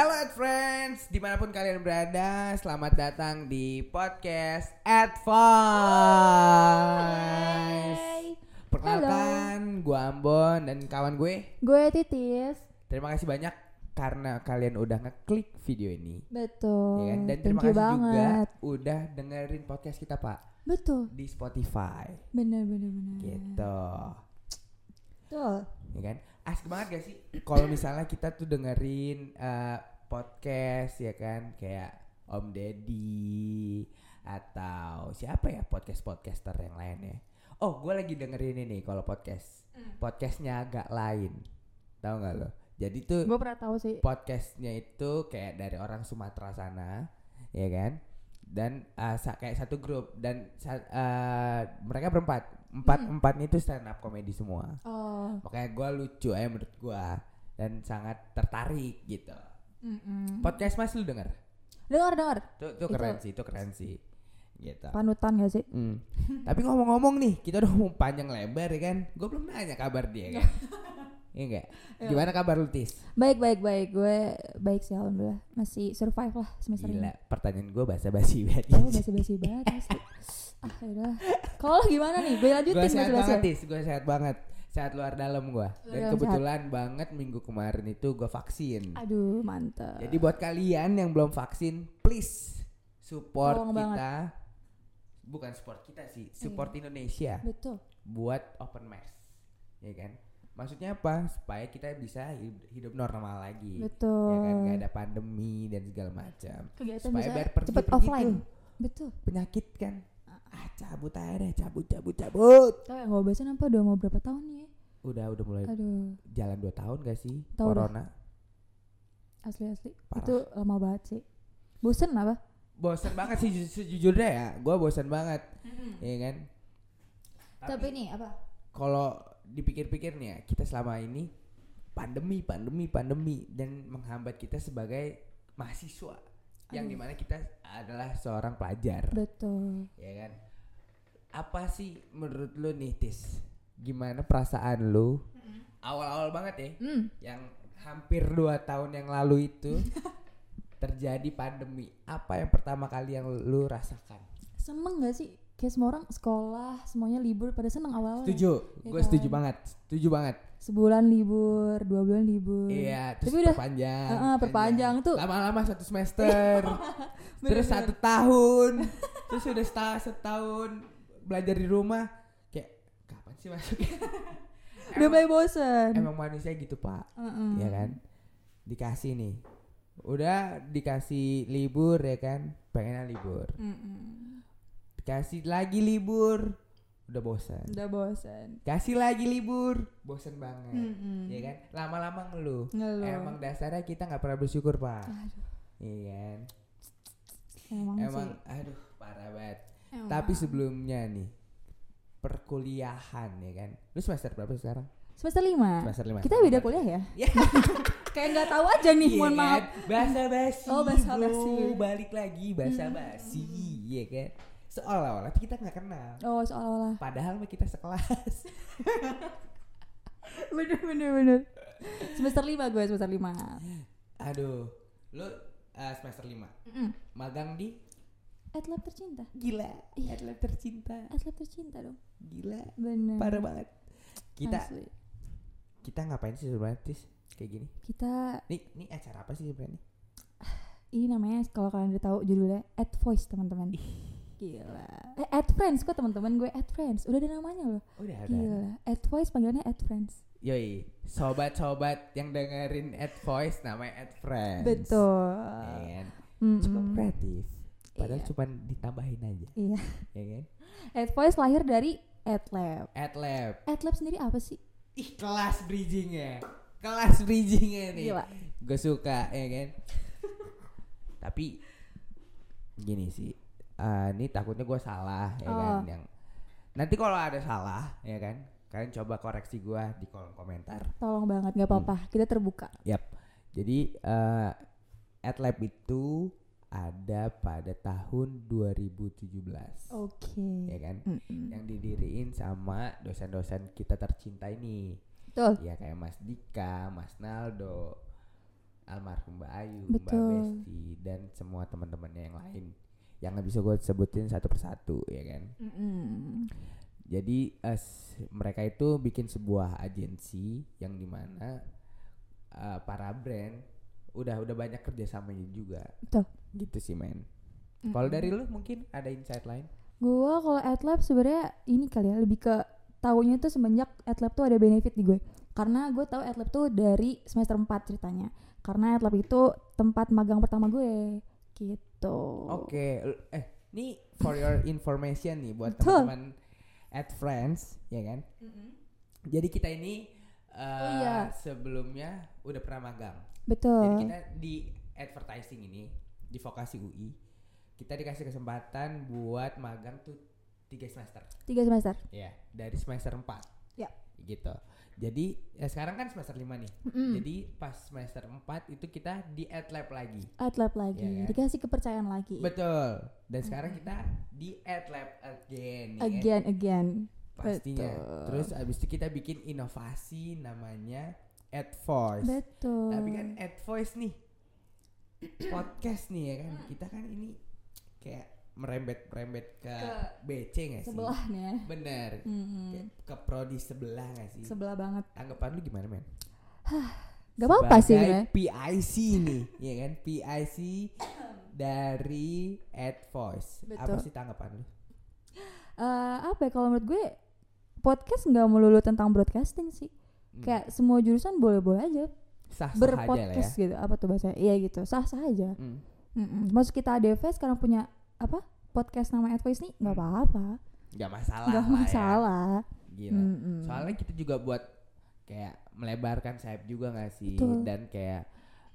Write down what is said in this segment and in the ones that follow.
Hello Ad Friends, di mana pun kalian berada, selamat datang di podcast Advice. Yeay. Perkenalkan, gue Ambon dan kawan gue. Gue Titis. Terima kasih banyak karena kalian udah ngeklik video ini. Betul. Ya kan? Dan Thank terima you kasih banget. juga udah dengerin podcast kita Pak Betul. di Spotify. Bener bener bener. Gitu. Betul. Ya kan? Asik banget gak sih kalau misalnya kita tuh dengerin eh, podcast ya kan kayak Om Deddy atau siapa ya podcast-podcaster yang lain ya. Oh, gue lagi dengerin ini kalau podcast. Podcastnya agak lain. Tahu nggak lo? Jadi tuh Gue pernah tahu sih. podcastnya itu kayak dari orang Sumatera sana, ya kan? Dan uh, sa- kayak satu grup dan sa- uh, mereka berempat, empat empatnya itu stand up comedy semua. Oh. Makanya gue lucu aja menurut gue dan sangat tertarik gitu. Mm-mm. Podcast mas lu denger? Dengar dengar. Tuh, tuh Itu- keren sih, itu keren sih. Gitu. Panutan gak sih? Hmm. Tapi ngomong-ngomong nih, kita udah ngomong panjang lebar ya kan? Gue belum nanya kabar dia kan? Iya enggak? Gimana kabar lu Tis? Baik baik baik. Gue baik sih alhamdulillah. Masih survive lah semester Gila, ini. pertanyaan gue basa-basi banget. Oh basi basi banget. Ah yaudah. Kalau lo gimana nih? Gue lanjutin gue sehat banget Tis, gue sehat banget. Sehat luar dalam gue. Dan dalam kebetulan banget minggu kemarin itu gue vaksin. Aduh mantep. Jadi buat kalian yang belum vaksin, please support Tolong kita. banget. Bukan support kita sih, support Indonesia Betul. buat open mask. Ya kan? Maksudnya apa? Supaya kita bisa hidup, normal lagi. Betul. Ya kan? Gak ada pandemi dan segala macam. Supaya biar pergi cepet pergi offline. tuh Betul. penyakit kan. Cabut aja deh, cabut, cabut, cabut. Oh ya nggak bosan apa udah mau berapa tahun nih? Udah, udah mulai Aduh jalan 2 tahun gak sih Tahu dah. corona? asli asli. Parah. Itu lama banget sih. Bosen apa? Bosan banget sih ju- sejujurnya ya. Gua bosan banget. Iya kan? Tapi nih apa? kalau dipikir-pikir nih ya, kita selama ini pandemi, pandemi, pandemi dan menghambat kita sebagai mahasiswa yang di mana kita adalah seorang pelajar, Betul. ya kan? Apa sih menurut lu nih Tis? Gimana perasaan lu? Awal-awal banget ya, Hmm. yang hampir dua tahun yang lalu itu terjadi pandemi. Apa yang pertama kali yang lu rasakan? Seneng gak sih? Kayak semua orang sekolah, semuanya libur pada seneng awal. Setuju, Ya gue setuju kan? banget, setuju banget. Sebulan libur, dua bulan libur. Iya, terus Tapi udah- perpanjang. Heeh, perpanjang tuh. Lama-lama satu semester. terus satu tahun. terus udah setahun, setahun belajar di rumah. Kayak kapan sih masuknya? Udah mulai bosen. emang manusia gitu, Pak. Heeh. Ya kan? Dikasih nih. Udah dikasih libur ya kan? Pengennya libur. Dikasih lagi libur. Udah bosan. Udah bosen. Kasih lagi libur, bosan banget. Mm-mm. Ya kan? Lama-lama ngeluh. Ngeluh. Emang dasarnya kita nggak pernah bersyukur, Pak. Aduh, Iya kan? emang, Emang sih. aduh. Tapi sebelumnya nih perkuliahan ya kan. Lu semester berapa sekarang? semester lima. Semester lima. Kita beda kuliah ya? Ya. Kayak nggak tahu aja nih, Iya mohon kan? maaf. Bahasa basi. Oh, bro. basi. Balik lagi bahasa basi, ya kan. Seolah-olah kita nggak kenal. Oh, seolah-olah. Padahal kita sekelas. bener bener bener. Semester lima gue semester lima. Aduh. Lu uh, semester lima. Magang di Adlab tercinta. gila. Iya. Atlet tercinta. Adlab tercinta dong. Gila. Bener. Parah banget. Kita Asli. kita ngapain sih sebenarnya Tis? kayak gini? Kita Nih, nih acara apa sih sebenarnya? ini namanya kalau kalian udah tahu judulnya Ad Voice teman-teman. Gila. Eh Ad Friends kok teman-teman gue Ad Friends. Udah ada namanya loh. Udah ada. Gila. Ad Voice panggilannya Ad Friends. Yoi, sobat-sobat yang dengerin Ad Voice namanya Ad Friends. Betul. Ya kan? Mm-mm. Cukup kreatif. Padahal Iya. cuma ditambahin aja, Iya. ya kan? Ad Voice lahir dari Ad Lab. Ad Lab. Ad Lab sendiri apa sih? Ih, kelas bridgingnya. Kelas bridgingnya nih. Gila. Gue suka, ya kan? Tapi gini sih. eh, ini takutnya gue salah, ya kan? Oh. Yang nanti kalau ada salah, ya kan? Kalian coba koreksi gue di kolom komentar. Tolong banget nggak apa-apa. Kita terbuka. Yap. Jadi uh, AdLab itu ada pada tahun 2017. Oke. Ya kan? Mm-mm. Yang didiriin sama dosen-dosen kita tercinta ini. Betul. Ya kayak Mas Dika, Mas Naldo, almarhum Mbak Ayu, Mbak Betul. Besti dan semua teman-temannya yang lain yang nggak bisa gue sebutin satu persatu ya kan. Mm-mm. Jadi eh, s- mereka itu bikin sebuah agensi yang di mana eh, para brand udah udah banyak kerjasamanya juga. Betul. Gitu sih men. Kalau Mm-mm. dari lu mungkin ada insight lain? Gua kalau AdLab sebenarnya ini kali ya lebih ke taunya tuh semenjak AdLab tuh ada benefit di gue. Karena gue tahu AdLab tuh dari semester 4 ceritanya. Karena AdLab itu tempat magang pertama gue. Gitu. Oke, l- eh ini for your information nih buat teman-teman at friends, ya kan? Jadi kita ini eh, Oh, iya. sebelumnya udah pernah magang. Jadi Betul. kita di advertising ini di vokasi UI kita dikasih kesempatan buat magang tuh tiga semester. Tiga semester. Ya, dari semester 4 Ya. Gitu. Jadi ya sekarang kan semester 5 nih. Mm-mm. Jadi pas semester 4 itu kita di ad lab lagi. AdLab lagi. Iya kan? Dikasih kepercayaan lagi. Betul. Dan sekarang kita di ad lab again. ya? Again, again. Pastinya. Betul. Terus abis itu kita bikin inovasi namanya Ad Voice. Betul. Tapi kan Ad Voice nih podcast nih ya kan. Kita kan ini kayak merembet-merembet ke, Ke BC gak sih? sebelahnya. Bener. Kayak ke prodi sebelah gak sih? Sebelah banget. Tanggapan lu gimana men? Gak apa-apa sih sebenarnya. PIC nih, ya kan? PIC dari Ad Voice. Apa Betul. sih tanggapan lu? Eh, apa ya kalau menurut gue podcast nggak melulu tentang broadcasting sih. Hmm. Kayak semua jurusan boleh-boleh aja sah-sah aja lah ya. berpodcast gitu. Apa tuh bahasa? Iya gitu. Sah-sah aja. Hmm. Maksud kita ADV sekarang punya apa? Podcast nama Advice nih nggak Hmm. apa-apa. Gak masalah. Nggak ya. masalah. Gila. Mm-mm. Soalnya kita juga buat kayak melebarkan sayap juga gak sih Betul. dan kayak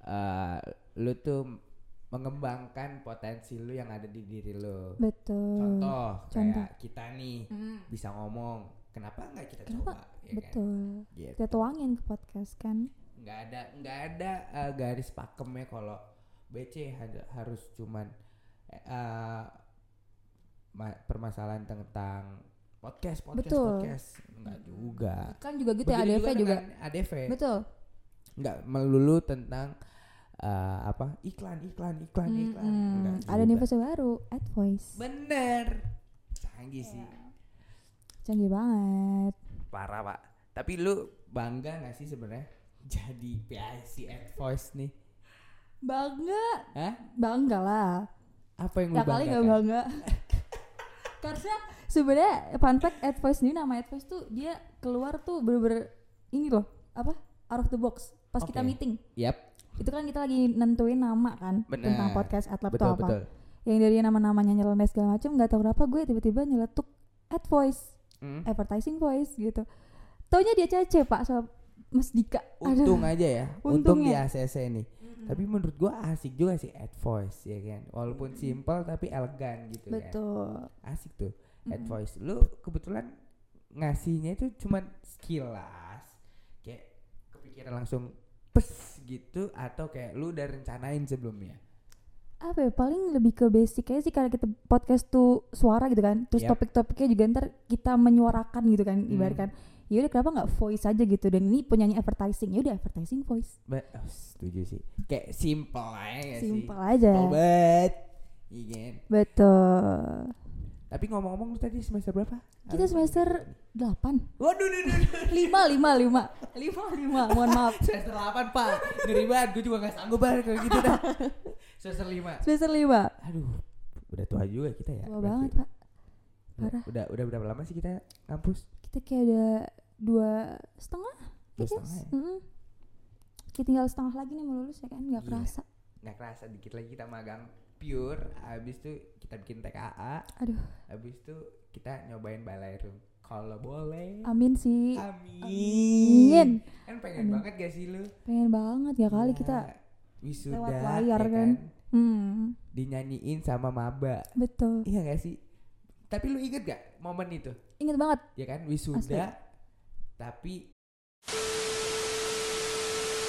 eh, lu tuh mengembangkan potensi lu yang ada di diri lu. betul. Contoh, Contoh. kayak kita nih Mm. bisa ngomong, kenapa nggak kita Kenapa? coba? Ya kan? Betul. Gitu. Kita tuangin ke podcast kan. Nggak ada nggak ada eh, garis pakemnya kalau BC harus cuman ma- permasalahan tentang podcast podcast Betul. podcast nggak juga. Kan juga gitu ya ADV juga. dengan ADV. Betul. nggak melulu tentang eh, apa iklan iklan iklan iklan Mm-mm. Nggak Ada juga. universe baru, Advoice. bener canggih sih Iya. Canggih banget. parah pak tapi lu bangga nggak sih sebenarnya jadi PIC at voice nih Bangga. Hah? Bangga lah. apa yang lu Ya kali gak bangga. Karena sebenarnya fun fact Advice ini nama Advice tuh dia keluar tuh bener-bener ini loh apa out of the box pas kita Oke. meeting Yap, itu kan kita lagi nentuin nama kan Bener. tentang podcast tuh betul apa betul. yang dari nama-namanya nyeleneh segala macam nggak tahu kenapa gue tiba-tiba nyeletuk Advoice Hmm. advertising voice gitu taunya dia cece pak sama Mas Dika Untung Aduh. aja ya, untung di. ACC nih. Tapi menurut gua asik juga sih ad voice ya kan. Walaupun simple tapi elegan gitu kan. betul Asik tuh ad Mm-mm. voice. Lu kebetulan ngasihnya itu cuman sekilas kayak kepikiran langsung pes gitu atau kayak lu udah rencanain sebelumnya. Apa ya paling lebih ke basic aja sih karena kita podcast tuh suara gitu kan terus Yap. topik-topiknya juga ntar kita menyuarakan gitu kan Hmm. ibaratkan ya udah kenapa nggak voice aja gitu dan ini penyanyi advertising ya udah advertising voice Ba- oh, setuju sih. Kayak simple aja gak sih? simple aja Obat. Iya kan? betul Tapi ngomong-ngomong lu tadi semester berapa? Kita semester 8 Waduh, duh, duh, duh. lima lima lima. Lima lima. Mohon maaf. Semester 8 pak. Ngeri banget gue juga gak sanggup banget kayak gitu dah Semester 5 semester lima. Aduh Udah tua juga kita ya. Tua banget pak. Parah. Udah, udah berapa lama sih kita kampus? kita kayak ada dua setengah Dua setengah ya? Mm-mm. kita tinggal setengah lagi nih mau lulus ya kan? Nggak Iya. kerasa. Nggak kerasa dikit lagi kita magang pure Abis itu kita bikin TKA aduh. Abis itu kita nyobain balai room. Kalau boleh. Amin sih. Amin. Amin. Kan pengen Amin. banget gak sih lu? Pengen banget ya kali Ya, kita Wisuda lewat layar ya kan. hmm. Dinyanyiin sama maba. Betul. Iya gak sih? Tapi lu inget gak momen itu? inget banget. Ya kan? Wisuda Tapi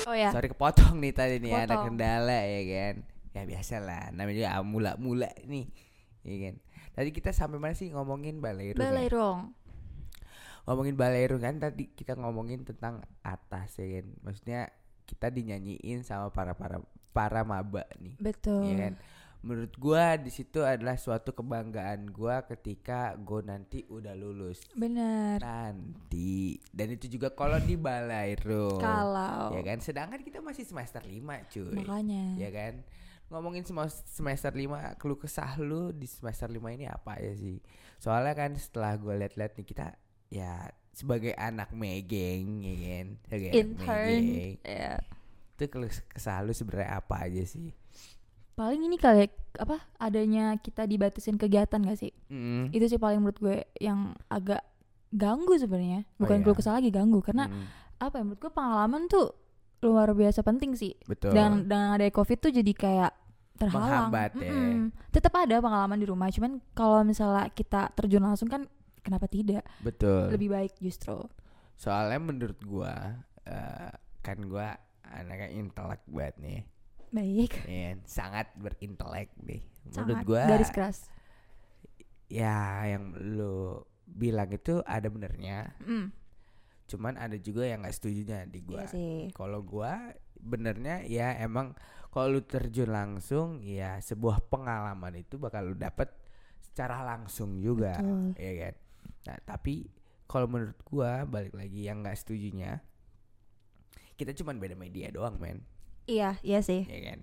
oh ya. Sorry kepotong nih tadi nih ada kendala ya kan Ya biasa lah namanya juga mula-mula nih. Ya kan? Tadi kita sampai mana sih ngomongin balerung ya? balai rong Ngomongin balerung kan tadi kita ngomongin tentang atas ya kan? Maksudnya kita dinyanyiin sama para para para maba nih. Betul. ya kan? Menurut gua di situ adalah suatu kebanggaan gua ketika gue nanti udah lulus. Bener. nanti. Dan itu juga kalau di Balairo Kalau. Ya kan? Sedangkan kita masih semester 5 cuy. Makanya. ya kan ngomongin semester 5 keluh kesah lu di semester 5 ini apa ya sih soalnya kan setelah gue liat-liat nih kita ya sebagai anak megeng ya kan sebagai anak Intern. megeng Ya. itu keluh kesah lu sebenarnya apa aja sih Paling ini kali apa adanya kita dibatasin kegiatan gak sih? Mm. Itu sih paling menurut gue yang agak ganggu sebenarnya. Oh, Bukan iya. keluh kesah lagi ganggu karena Mm. apa ya menurut gue pengalaman tuh luar biasa penting sih. betul Dan dengan ada covid tuh jadi kayak terhalang. Menghambat ya. Mm-mm. Tetap ada pengalaman di rumah, cuman kalau misalnya kita terjun langsung kan kenapa tidak? betul Lebih baik justru. soalnya menurut gua eh, kan gua anaknya intelek banget nih Baik. kan? sangat berintelek nih menurut Sangat gua garis keras. ya yang lu bilang itu ada benernya Mm. Cuman ada juga yang nggak setujunya di gua. Iya kalau gua benernya ya emang kalau lu terjun langsung ya sebuah pengalaman itu bakal lu dapet secara langsung juga Betul. ya kan? Nah tapi kalau menurut gua balik lagi yang nggak setujunya kita cuman beda media doang men. Iya, iya sih. ya kan?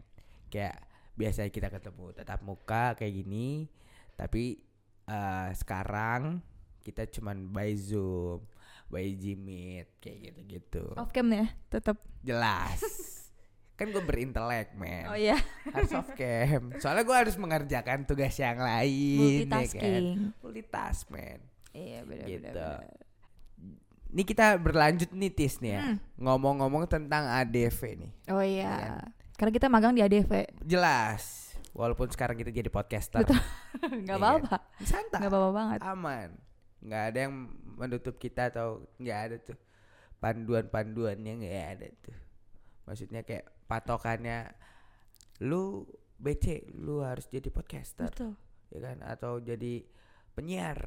Kayak biasanya kita ketemu tatap muka kayak gini tapi eh, sekarang kita cuman by zoom by Gmeet kayak gitu gitu Off cam ya, tetap. jelas kan gue berintelek men Oh iya, harus off cam soalnya gue harus mengerjakan tugas yang lain ya kan? multitasking. multitask men Iya, benar Gitu. benar. ini kita berlanjut nih tis nih ya Hmm. ngomong-ngomong tentang ADV nih Oh Iya iya. Karena kita magang di ADV. jelas walaupun sekarang kita jadi podcaster Betul. Iya. Enggak apa-apa. santai Enggak apa-apa banget. aman nggak ada yang menutup kita atau nggak ada tuh panduan-panduannya nggak ada tuh maksudnya kayak patokannya lu BC lu harus jadi podcaster Betul. ya kan atau jadi penyiar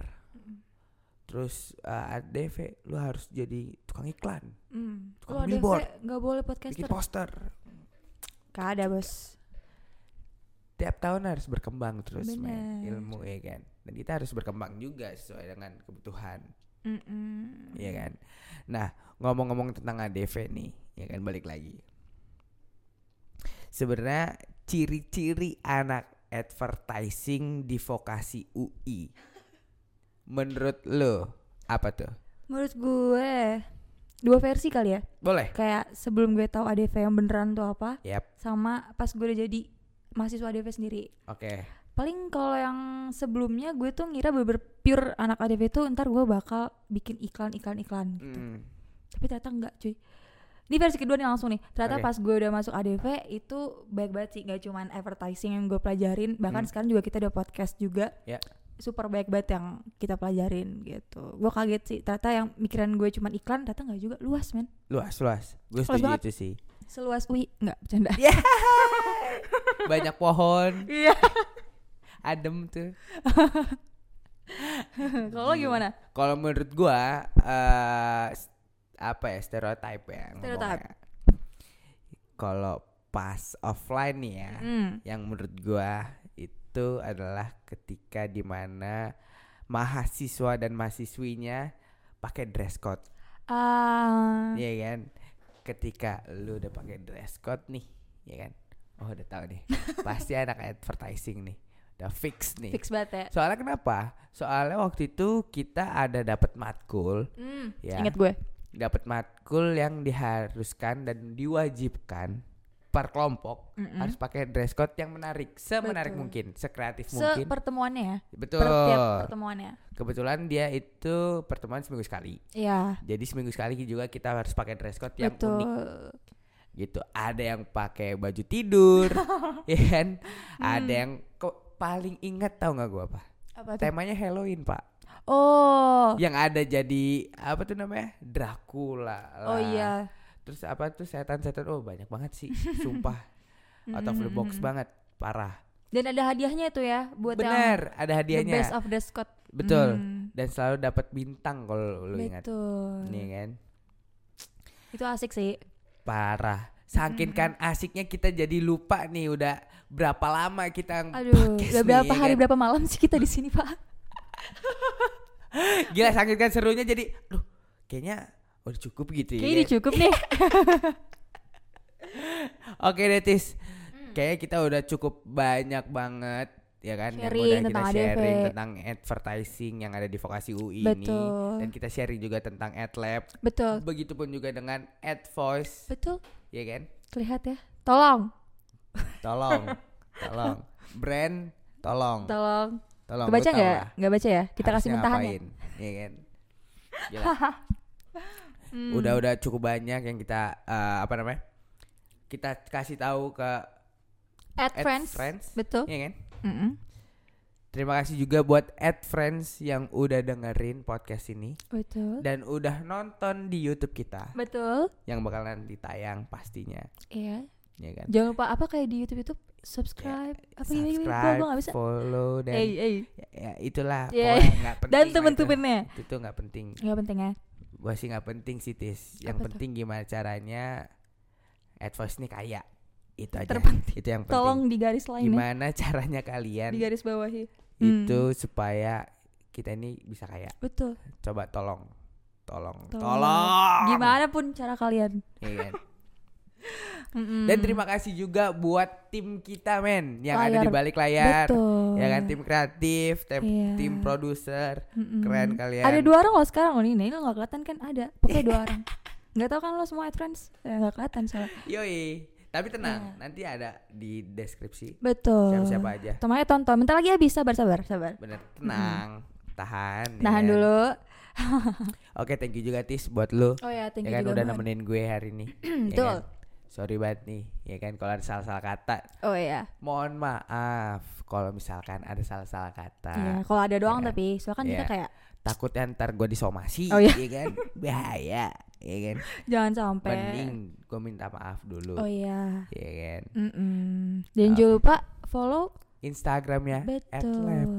terus uh, ADV lu harus jadi tukang iklan Hmm. Tukang billboard. enggak boleh bikin podcaster. poster Gak ada, Bos. tiap tahun harus berkembang terus men Bener. ilmu ya kan dan kita harus berkembang juga sesuai dengan kebutuhan Mm-mm. Iya kan. Nah ngomong-ngomong tentang ADV nih, ya kan balik lagi. Sebenarnya ciri-ciri anak advertising di vokasi UI, menurut lo apa tuh? Menurut gue dua versi kali ya. Boleh? Kayak sebelum gue tahu ADV yang beneran tuh apa, Yap. sama pas gue udah jadi mahasiswa ADV sendiri. Oke. Paling kalau yang sebelumnya gue tuh ngira bener pure anak ADV tuh ntar gue bakal bikin iklan-iklan-iklan gitu. Mm. Tapi ternyata enggak cuy. Ini versi kedua nih langsung nih. Ternyata Oke. pas gue udah masuk ADV itu baik banget sih. Gak cuman advertising yang gue pelajarin. Bahkan Hmm. sekarang juga kita ada podcast juga. Ya. Super baik banget yang kita pelajarin gitu. Gue kaget sih. Ternyata yang mikiran gue cuman iklan. Ternyata nggak juga. Luas men. Luas, luas. Gue Luas setuju banget. itu sih. Seluas UI. Nggak bercanda. Ya. Banyak pohon, Iya. Adem tuh. Kalau gimana? Kalau menurut gua eh s- apa ya stereotype ya Stereotype. Kalau pas offline nih ya, Hmm. yang menurut gua itu adalah ketika di mana mahasiswa dan mahasiswinya pakai dress code, Ah, ya kan? Ketika lu udah pakai dress code nih, ya kan? Oh udah tahu nih, pasti anak advertising nih, udah fix nih. fix banget ya. Soalnya kenapa? Soalnya waktu itu kita ada dapat matkul, Hmm. ya. Ingat gue. Dapat matkul yang diharuskan dan diwajibkan per kelompok Mm-mm. harus pakai dress code yang menarik, semenarik Betul. mungkin, sekreatif mungkin. Sepertemuannya ya. Betul. Per tiap pertemuannya. Kebetulan dia itu pertemuan seminggu sekali. Iya. Jadi seminggu sekali juga kita harus pakai dress code yang Betul. unik gitu. Ada yang pakai baju tidur, ya kan? Ada Hmm. yang kok paling ingat tahu nggak gua apa? Apa tuh? Temanya Halloween, Pak. Oh. yang ada jadi apa tuh namanya Dracula lah. Oh iya. terus apa tuh setan-setan oh banyak banget sih sumpah out of the box Mm-mm. banget parah Dan ada hadiahnya tuh ya buat yang bener ada the hadiahnya best of the Scott. betul Hmm, dan selalu dapat bintang kalau lu ingat Betul. nih kan Itu asik sih. parah Saking kan asiknya kita jadi lupa nih udah berapa lama kita Aduh, udah nih, berapa ya hari kan? berapa malam sih kita di sini, Pak? Gila saking kan serunya jadi aduh kayaknya udah cukup gitu Kayaknya ya. ini cukup nih. Oke Detis. Hmm. Kayaknya kita udah cukup banyak banget ya kan yang Sharing udah kita sharing ADV. tentang advertising yang ada di vokasi UI ini Betul. dan kita sharing juga tentang AdLab Betul. begitupun juga dengan AdVoice Betul. ya kan Terlihat ya. Tolong, tolong tolong brand tolong tolong. tolong tau nggak? Nggak baca ya? Kita kasih harusnya mentahan ya. kan. Hmm. udah udah cukup banyak yang kita eh, apa namanya kita kasih tahu ke Ad friends. friends Betul. ya kan Mm-mm. Terima kasih juga buat ad friends yang udah dengerin podcast ini Betul. dan udah nonton di YouTube kita Betul. yang bakalan ditayang pastinya, Iya. ya kan? Jangan lupa apa kayak di YouTube YouTube subscribe apa gimana gimana gue Subscribe, gue nggak bisa. follow dan Eh eh ya, ya, itulah Iya. pokoknya nggak penting. dan temen-temennya itu. Itu nggak penting. nggak penting ya. Gua sih nggak penting sih tis. Yang Apa tuh? penting gimana caranya advice ini kaya. Itu aja. Terpenting. Itu yang penting. Tolong di garis lain ya. gimana caranya kalian Di garis bawahi. itu Hmm. supaya kita ini bisa kaya. Betul. Coba tolong. Tolong. Tolong. Tolong. Gimana pun cara kalian. Iya kan? Mm-mm. Dan terima kasih juga buat tim kita men yang ada di Layar. balik layar. Betul. Ya kan tim kreatif, tim, Iya. tim produser. Keren kalian. Ada dua orang loh sekarang loh ini. Ini lo nggak kelihatan kan ada. Pokoknya dua orang. Nggak tahu kan lo semua friends? Ya, nggak kelihatan soalnya. Yoi. Tapi tenang, Iya. nanti ada di deskripsi Betul. siapa-siapa aja. Temannya tonton. Bentar lagi habis. Sabar sabar sabar. Bener, tenang. Tahan. ya Tahan kan? dulu. Oke, thank you juga Tis buat lu. Oh ya, thank ya you kan juga. udah Mon. nemenin gue hari ini. ya Betul. kan? Sorry banget nih, ya kan kalau ada salah-salah kata. Oh iya. Mohon maaf kalau misalkan ada salah-salah kata. Iya, kalau ada doang Iya. tapi soalnya kan kita Iya. kayak Takutnya ntar gue disomasi, Oh, iya. ya kan? Bahaya, ya kan? jangan sampai. Mending gue minta maaf dulu, Oh iya. ya kan? Mm-mm. Dan Oke. jangan lupa follow. Instagramnya Betul. @lab,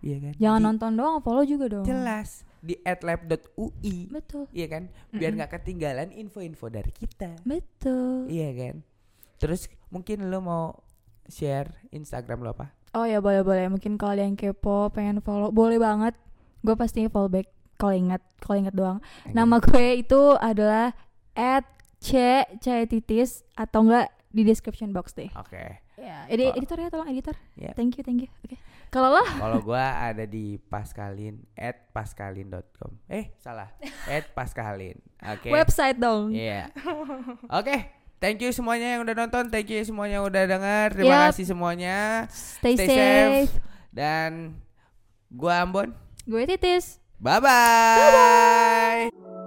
ya kan? Jangan Di- nonton doang, follow juga dong. jelas di @lab.ui, Betul. iya kan? Biar nggak ketinggalan info-info dari kita, Betul. iya kan? Terus mungkin lo mau share Instagram lo apa? Oh ya boleh boleh. Mungkin kalau ada yang kepo pengen follow, boleh banget. Gue pasti follow back kalau ingat kalau ingat doang. Nama gue itu adalah at c c titis atau enggak di description box deh. Oke. Ya, edi Oh. editor ya tolong editor. Ya. Thank you thank you. Oke. Kalau lo Kalau gua ada di paskalin at paskalin.com. Eh, salah. at paskalin. Oke. website dong. Iya. Oke. Thank you semuanya yang udah nonton, thank you semuanya yang udah dengar. Terima Yap. kasih semuanya. Stay, Stay safe. safe. Dan gua Ambon. Gue titis. Bye-bye. Bye-bye.